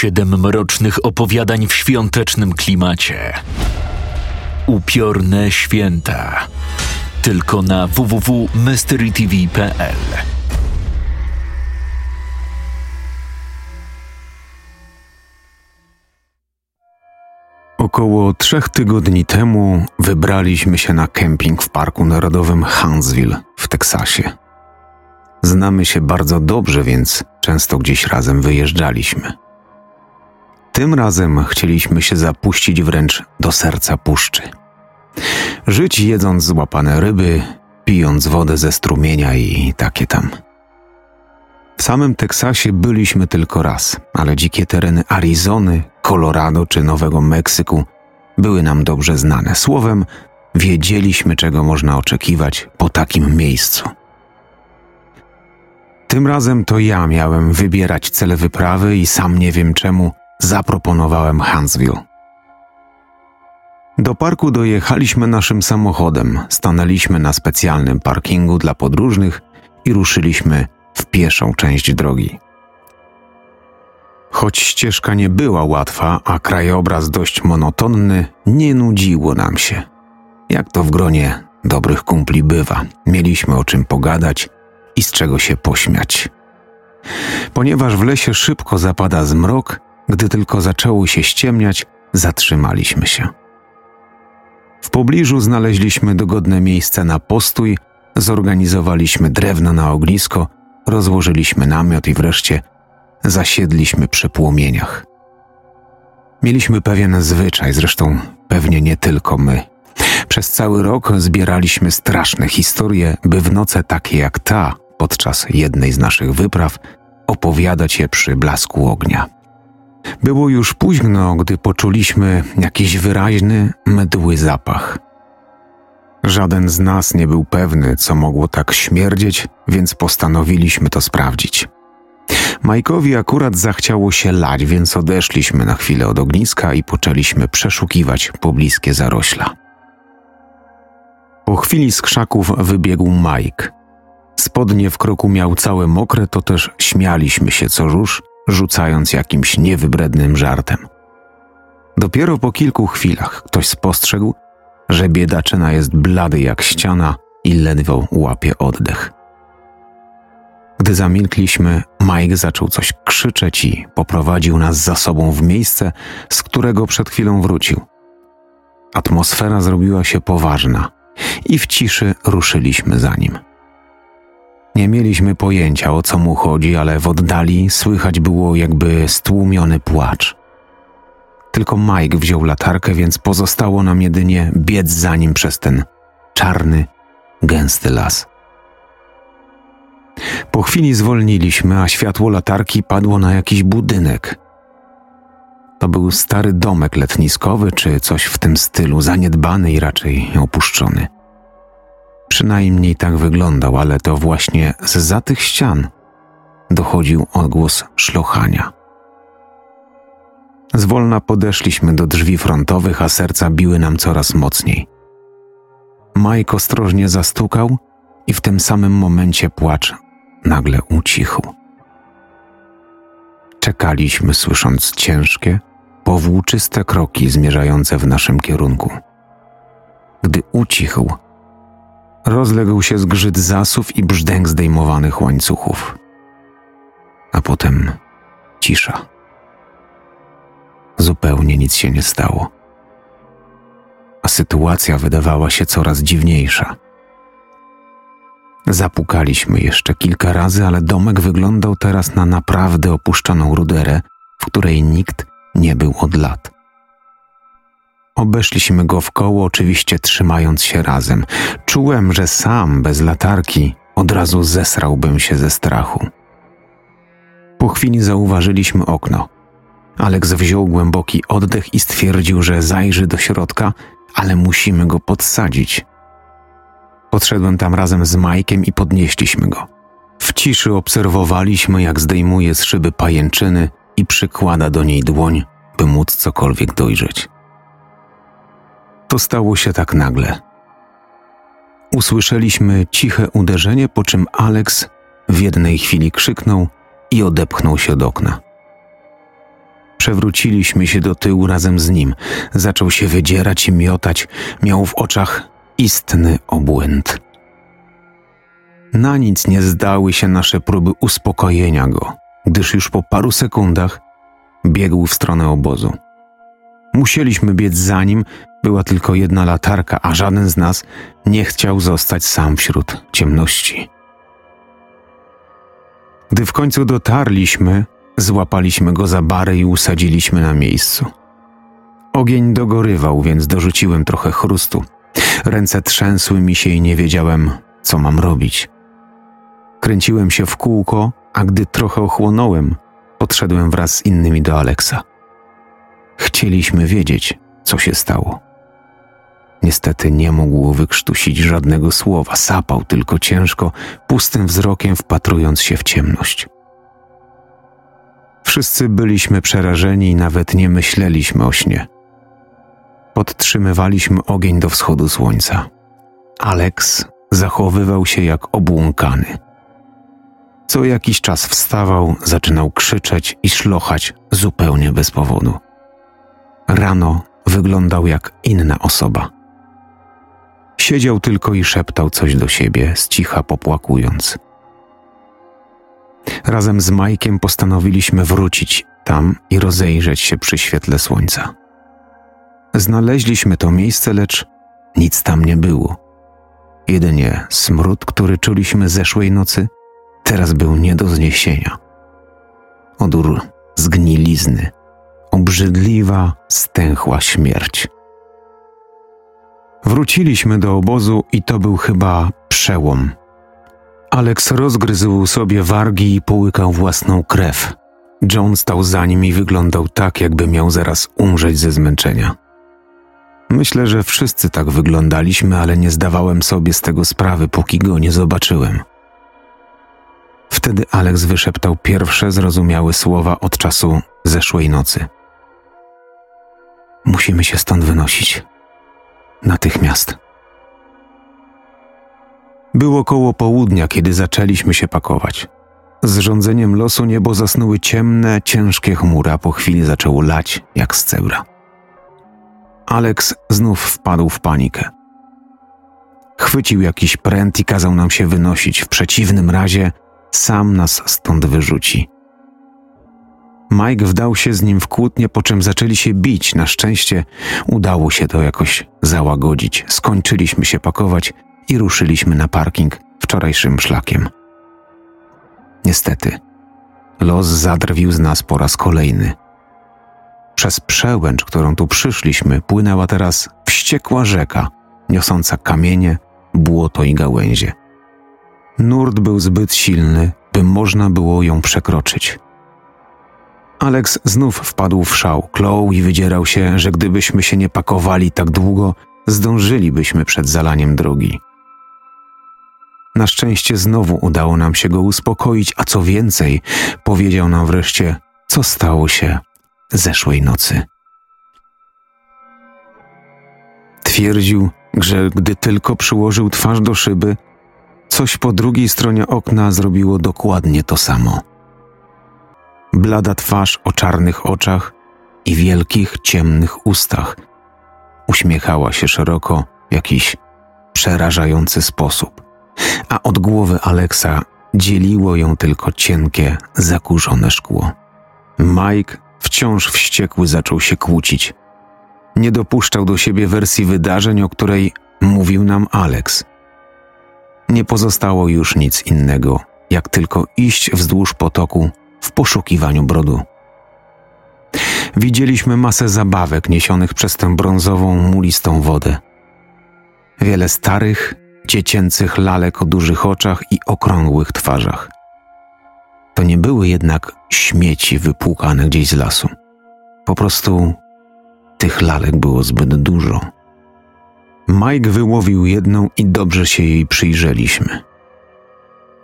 Siedem mrocznych opowiadań w świątecznym klimacie. Upiorne święta. Tylko na www.mysterytv.pl. Około trzech tygodni temu wybraliśmy się na kemping w Parku Narodowym Huntsville w Teksasie. Znamy się bardzo dobrze, więc często gdzieś razem wyjeżdżaliśmy. Tym razem chcieliśmy się zapuścić wręcz do serca puszczy. Żyć jedząc złapane ryby, pijąc wodę ze strumienia i takie tam. W samym Teksasie byliśmy tylko raz, ale dzikie tereny Arizony, Colorado czy Nowego Meksyku były nam dobrze znane. Słowem, wiedzieliśmy, czego można oczekiwać po takim miejscu. Tym razem to ja miałem wybierać cele wyprawy i sam nie wiem czemu zaproponowałem Huntsville. Do parku dojechaliśmy naszym samochodem, stanęliśmy na specjalnym parkingu dla podróżnych i ruszyliśmy w pieszą część drogi. Choć ścieżka nie była łatwa, a krajobraz dość monotonny, nie nudziło nam się. Jak to w gronie dobrych kumpli bywa, mieliśmy o czym pogadać i z czego się pośmiać. Ponieważ w lesie szybko zapada zmrok, gdy tylko zaczęło się ściemniać, zatrzymaliśmy się. W pobliżu znaleźliśmy dogodne miejsce na postój, zorganizowaliśmy drewno na ognisko, rozłożyliśmy namiot i wreszcie zasiedliśmy przy płomieniach. Mieliśmy pewien zwyczaj, zresztą pewnie nie tylko my. Przez cały rok zbieraliśmy straszne historie, by w noce takie jak ta, podczas jednej z naszych wypraw, opowiadać je przy blasku ognia. Było już późno, gdy poczuliśmy jakiś wyraźny, mdły zapach. Żaden z nas nie był pewny, co mogło tak śmierdzieć, więc postanowiliśmy to sprawdzić. Majkowi akurat zachciało się lać, więc odeszliśmy na chwilę od ogniska i poczęliśmy przeszukiwać pobliskie zarośla. Po chwili z krzaków wybiegł Mike. Spodnie w kroku miał całe mokre, to też śmialiśmy się co róż, rzucając jakimś niewybrednym żartem. Dopiero po kilku chwilach ktoś spostrzegł, że biedaczyna jest blady jak ściana i ledwo łapie oddech. Gdy zamilkliśmy, Mike zaczął coś krzyczeć i poprowadził nas za sobą w miejsce, z którego przed chwilą wrócił. Atmosfera zrobiła się poważna i w ciszy ruszyliśmy za nim. Mieliśmy pojęcia o co mu chodzi, ale w oddali słychać było jakby stłumiony płacz. Tylko Mike wziął latarkę, więc pozostało nam jedynie biec za nim przez ten czarny, gęsty las. Po chwili zwolniliśmy, a światło latarki padło na jakiś budynek. To był stary domek letniskowy, czy coś w tym stylu, zaniedbany i raczej opuszczony. Przynajmniej tak wyglądał, ale to właśnie z za tych ścian dochodził odgłos szlochania. Zwolna podeszliśmy do drzwi frontowych, a serca biły nam coraz mocniej. Mike ostrożnie zastukał i w tym samym momencie płacz nagle ucichł. Czekaliśmy, słysząc ciężkie, powłóczyste kroki zmierzające w naszym kierunku. Gdy ucichł, rozległ się zgrzyt zasów i brzdęk zdejmowanych łańcuchów. A potem cisza. Zupełnie nic się nie stało. A sytuacja wydawała się coraz dziwniejsza. Zapukaliśmy jeszcze kilka razy, ale domek wyglądał teraz na naprawdę opuszczoną ruderę, w której nikt nie był od lat. Obeszliśmy go w koło, oczywiście trzymając się razem. Czułem, że sam bez latarki od razu zesrałbym się ze strachu. Po chwili zauważyliśmy okno. Alex wziął głęboki oddech i stwierdził, że zajrzy do środka, ale musimy go podsadzić. Podszedłem tam razem z Majkiem i podnieśliśmy go. W ciszy obserwowaliśmy, jak zdejmuje z szyby pajęczyny i przykłada do niej dłoń, by móc cokolwiek dojrzeć. To stało się tak nagle. Usłyszeliśmy ciche uderzenie, po czym Alex w jednej chwili krzyknął i odepchnął się od okna. Przewróciliśmy się do tyłu razem z nim. Zaczął się wydzierać i miotać, miał w oczach istny obłęd. Na nic nie zdały się nasze próby uspokojenia go, gdyż już po paru sekundach biegł w stronę obozu. Musieliśmy biec za nim, była tylko jedna latarka, a żaden z nas nie chciał zostać sam wśród ciemności. Gdy w końcu dotarliśmy, złapaliśmy go za bary i usadziliśmy na miejscu. Ogień dogorywał, więc dorzuciłem trochę chrustu. Ręce trzęsły mi się i nie wiedziałem, co mam robić. Kręciłem się w kółko, a gdy trochę ochłonąłem, podszedłem wraz z innymi do Aleksa. Chcieliśmy wiedzieć, co się stało. Niestety nie mógł wykrztusić żadnego słowa, sapał tylko ciężko, pustym wzrokiem wpatrując się w ciemność. Wszyscy byliśmy przerażeni i nawet nie myśleliśmy o śnie. Podtrzymywaliśmy ogień do wschodu słońca. Alex zachowywał się jak obłąkany. Co jakiś czas wstawał, zaczynał krzyczeć i szlochać zupełnie bez powodu. Rano wyglądał jak inna osoba. Siedział tylko i szeptał coś do siebie, z cicha popłakując. Razem z Majkiem postanowiliśmy wrócić tam i rozejrzeć się przy świetle słońca. Znaleźliśmy to miejsce, lecz nic tam nie było. Jedynie smród, który czuliśmy zeszłej nocy, teraz był nie do zniesienia. Odór zgnilizny, obrzydliwa, stęchła śmierć. Wróciliśmy do obozu i to był chyba przełom. Alex rozgryzł sobie wargi i połykał własną krew. John stał za nim i wyglądał tak, jakby miał zaraz umrzeć ze zmęczenia. Myślę, że wszyscy tak wyglądaliśmy, ale nie zdawałem sobie z tego sprawy, póki go nie zobaczyłem. Wtedy Alex wyszeptał pierwsze zrozumiałe słowa od czasu zeszłej nocy. Musimy się stąd wynosić. Natychmiast. Było koło południa, kiedy zaczęliśmy się pakować. Z rządzeniem losu niebo zasnuły ciemne, ciężkie chmury, a po chwili zaczęło lać jak z cebra. Alex znów wpadł w panikę. Chwycił jakiś pręt i kazał nam się wynosić, w przeciwnym razie sam nas stąd wyrzuci. Mike wdał się z nim w kłótnię, po czym zaczęli się bić. Na szczęście udało się to jakoś załagodzić. Skończyliśmy się pakować i ruszyliśmy na parking wczorajszym szlakiem. Niestety, los zadrwił z nas po raz kolejny. Przez przełęcz, którą tu przyszliśmy, płynęła teraz wściekła rzeka, niosąca kamienie, błoto i gałęzie. Nurt był zbyt silny, by można było ją przekroczyć. Alex znów wpadł w szał, klął i wydzierał się, że gdybyśmy się nie pakowali tak długo, zdążylibyśmy przed zalaniem drogi. Na szczęście znowu udało nam się go uspokoić, a co więcej, powiedział nam wreszcie, co stało się zeszłej nocy. Twierdził, że gdy tylko przyłożył twarz do szyby, coś po drugiej stronie okna zrobiło dokładnie to samo. Blada twarz o czarnych oczach i wielkich, ciemnych ustach uśmiechała się szeroko w jakiś przerażający sposób, a od głowy Aleksa dzieliło ją tylko cienkie, zakurzone szkło. Mike, wciąż wściekły, zaczął się kłócić. Nie dopuszczał do siebie wersji wydarzeń, o której mówił nam Alex. Nie pozostało już nic innego, jak tylko iść wzdłuż potoku w poszukiwaniu brodu. Widzieliśmy masę zabawek niesionych przez tę brązową, mulistą wodę. Wiele starych, dziecięcych lalek o dużych oczach i okrągłych twarzach. To nie były jednak śmieci wypłukane gdzieś z lasu. Po prostu tych lalek było zbyt dużo. Mike wyłowił jedną i dobrze się jej przyjrzeliśmy.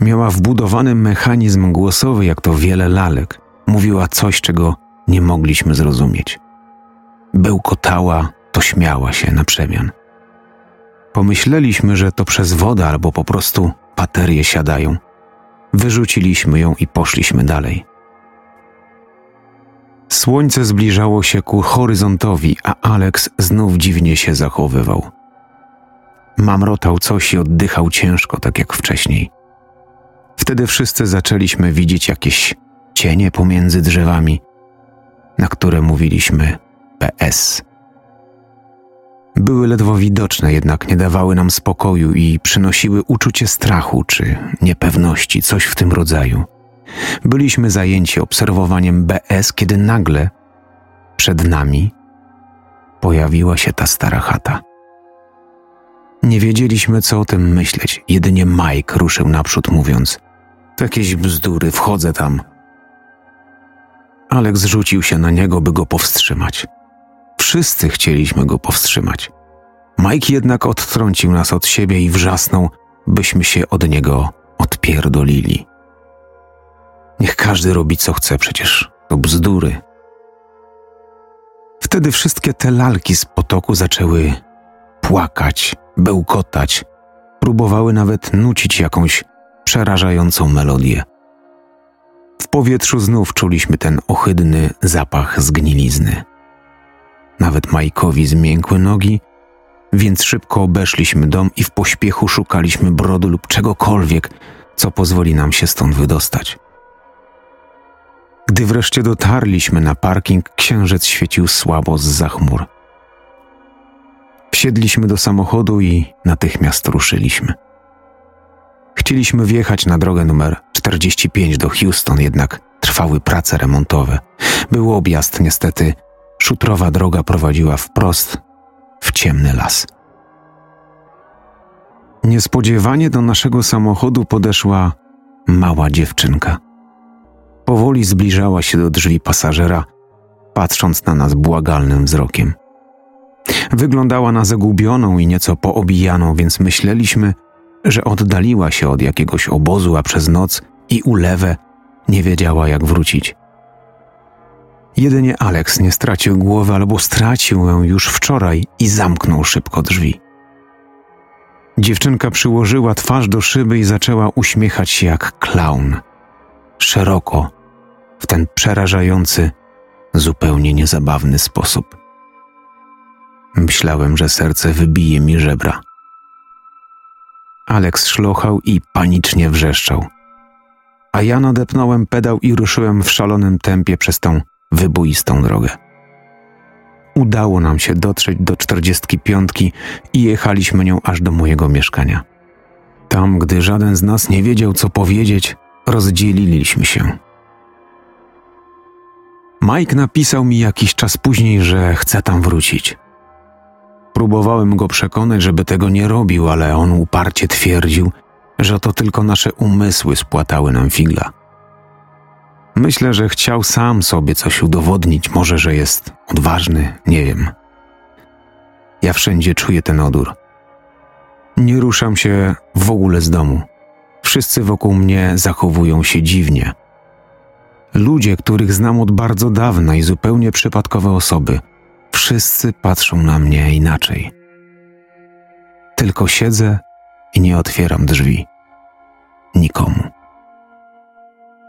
Miała wbudowany mechanizm głosowy, jak to wiele lalek. Mówiła coś, czego nie mogliśmy zrozumieć. Bełkotała, to śmiała się na przemian. Pomyśleliśmy, że to przez wodę albo po prostu baterie siadają. Wyrzuciliśmy ją i poszliśmy dalej. Słońce zbliżało się ku horyzontowi, a Alex znów dziwnie się zachowywał. Mamrotał coś i oddychał ciężko, tak jak wcześniej. Wtedy wszyscy zaczęliśmy widzieć jakieś cienie pomiędzy drzewami, na które mówiliśmy PS. Były ledwo widoczne, jednak nie dawały nam spokoju i przynosiły uczucie strachu czy niepewności, coś w tym rodzaju. Byliśmy zajęci obserwowaniem BS, kiedy nagle przed nami pojawiła się ta stara chata. Nie wiedzieliśmy, co o tym myśleć, jedynie Mike ruszył naprzód, mówiąc: Jakieś bzdury, wchodzę tam. Alex rzucił się na niego, by go powstrzymać. Wszyscy chcieliśmy go powstrzymać. Mike jednak odtrącił nas od siebie i wrzasnął, byśmy się od niego odpierdolili. Niech każdy robi co chce, przecież to bzdury. Wtedy wszystkie te lalki z potoku zaczęły płakać, bełkotać, próbowały nawet nucić jakąś przerażającą melodię. W powietrzu znów czuliśmy ten ohydny zapach zgnilizny. Nawet Majkowi zmiękły nogi, więc szybko obeszliśmy dom i w pośpiechu szukaliśmy brodu lub czegokolwiek, co pozwoli nam się stąd wydostać. Gdy wreszcie dotarliśmy na parking, księżyc świecił słabo z zachmur. Wsiedliśmy do samochodu i natychmiast ruszyliśmy. Chcieliśmy wjechać na drogę numer 45 do Houston, jednak trwały prace remontowe. Był objazd, niestety szutrowa droga prowadziła wprost w ciemny las. Niespodziewanie do naszego samochodu podeszła mała dziewczynka. Powoli zbliżała się do drzwi pasażera, patrząc na nas błagalnym wzrokiem. Wyglądała na zagubioną i nieco poobijaną, więc myśleliśmy, że oddaliła się od jakiegoś obozu, a przez noc i ulewę nie wiedziała, jak wrócić. Jedynie Alex nie stracił głowy albo stracił ją już wczoraj i zamknął szybko drzwi. Dziewczynka przyłożyła twarz do szyby i zaczęła uśmiechać się jak klaun. Szeroko, w ten przerażający, zupełnie niezabawny sposób. Myślałem, że serce wybije mi żebra. Alex szlochał i panicznie wrzeszczał. A ja nadepnąłem pedał i ruszyłem w szalonym tempie przez tą wyboistą drogę. Udało nam się dotrzeć do czterdziestki piątki i jechaliśmy nią aż do mojego mieszkania. Tam, gdy żaden z nas nie wiedział, co powiedzieć, rozdzieliliśmy się. Mike napisał mi jakiś czas później, że chce tam wrócić. Próbowałem go przekonać, żeby tego nie robił, ale on uparcie twierdził, że to tylko nasze umysły spłatały nam figla. Myślę, że chciał sam sobie coś udowodnić, może, że jest odważny, nie wiem. Ja wszędzie czuję ten odór. Nie ruszam się w ogóle z domu. Wszyscy wokół mnie zachowują się dziwnie. Ludzie, których znam od bardzo dawna i zupełnie przypadkowe osoby, wszyscy patrzą na mnie inaczej. Tylko siedzę i nie otwieram drzwi. Nikomu.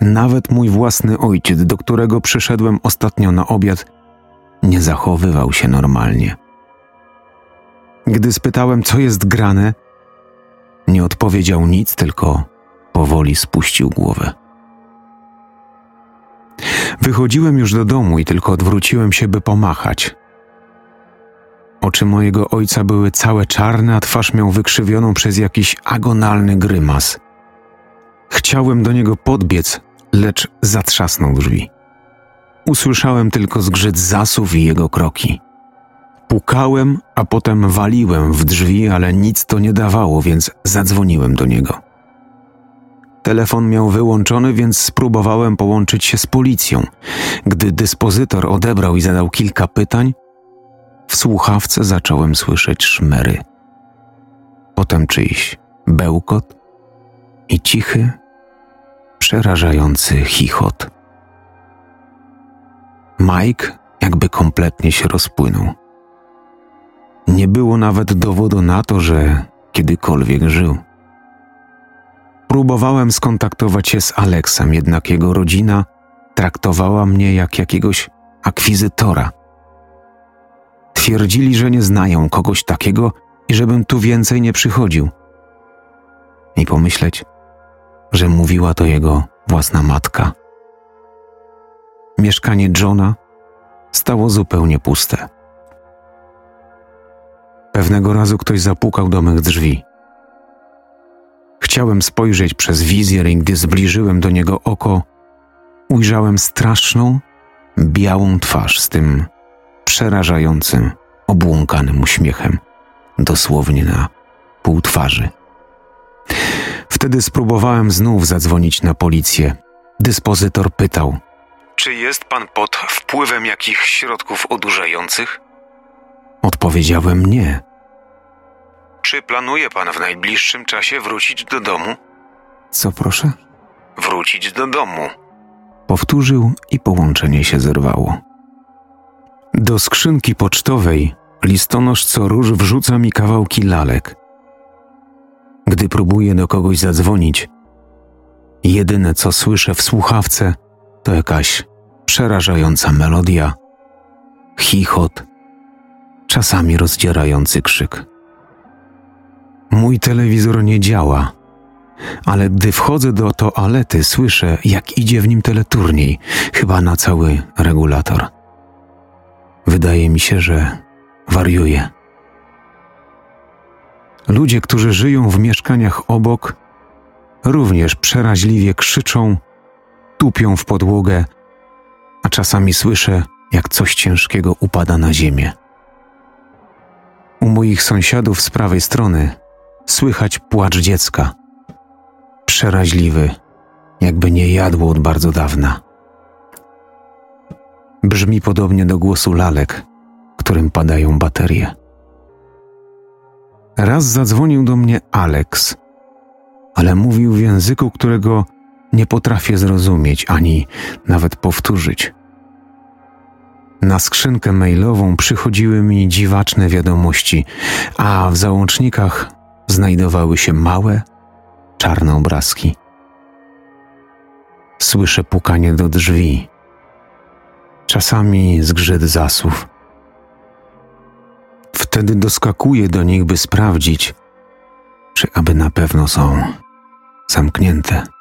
Nawet mój własny ojciec, do którego przyszedłem ostatnio na obiad, nie zachowywał się normalnie. Gdy spytałem, co jest grane, nie odpowiedział nic, tylko powoli spuścił głowę. Wychodziłem już do domu i tylko odwróciłem się, by pomachać. Oczy mojego ojca były całe czarne, a twarz miał wykrzywioną przez jakiś agonalny grymas. Chciałem do niego podbiec, lecz zatrzasnął drzwi. Usłyszałem tylko zgrzyt zasów i jego kroki. Pukałem, a potem waliłem w drzwi, ale nic to nie dawało, więc zadzwoniłem do niego. Telefon miał wyłączony, więc spróbowałem połączyć się z policją. Gdy dyspozytor odebrał i zadał kilka pytań, w słuchawce zacząłem słyszeć szmery. Potem czyjś bełkot i cichy, przerażający chichot. Mike jakby kompletnie się rozpłynął. Nie było nawet dowodu na to, że kiedykolwiek żył. Próbowałem skontaktować się z Aleksem, jednak jego rodzina traktowała mnie jak jakiegoś akwizytora. Twierdzili, że nie znają kogoś takiego i żebym tu więcej nie przychodził. I pomyśleć, że mówiła to jego własna matka. Mieszkanie Johna stało zupełnie puste. Pewnego razu ktoś zapukał do mych drzwi. Chciałem spojrzeć przez wizjer i gdy zbliżyłem do niego oko, ujrzałem straszną, białą twarz z tym przerażającym, obłąkanym uśmiechem, dosłownie na pół twarzy. Wtedy spróbowałem znów zadzwonić na policję. Dyspozytor pytał: Czy jest pan pod wpływem jakichś środków odurzających? Odpowiedziałem nie. Czy planuje pan w najbliższym czasie wrócić do domu? Co proszę? Wrócić do domu. Powtórzył i połączenie się zerwało. Do skrzynki pocztowej listonosz co róż wrzuca mi kawałki lalek. Gdy próbuję do kogoś zadzwonić, jedyne co słyszę w słuchawce to jakaś przerażająca melodia, chichot, czasami rozdzierający krzyk. Mój telewizor nie działa, ale gdy wchodzę do toalety, słyszę, jak idzie w nim teleturniej, chyba na cały regulator. Wydaje mi się, że wariuje. Ludzie, którzy żyją w mieszkaniach obok, również przeraźliwie krzyczą, tupią w podłogę, a czasami słyszę, jak coś ciężkiego upada na ziemię. U moich sąsiadów z prawej strony słychać płacz dziecka. Przeraźliwy, jakby nie jadło od bardzo dawna. Brzmi podobnie do głosu lalek, którym padają baterie. Raz zadzwonił do mnie Alex, ale mówił w języku, którego nie potrafię zrozumieć ani nawet powtórzyć. Na skrzynkę mailową przychodziły mi dziwaczne wiadomości, a w załącznikach znajdowały się małe, czarne obrazki. Słyszę pukanie do drzwi, czasami zgrzyt zasów. Wtedy doskakuję do nich, by sprawdzić, czy aby na pewno są zamknięte.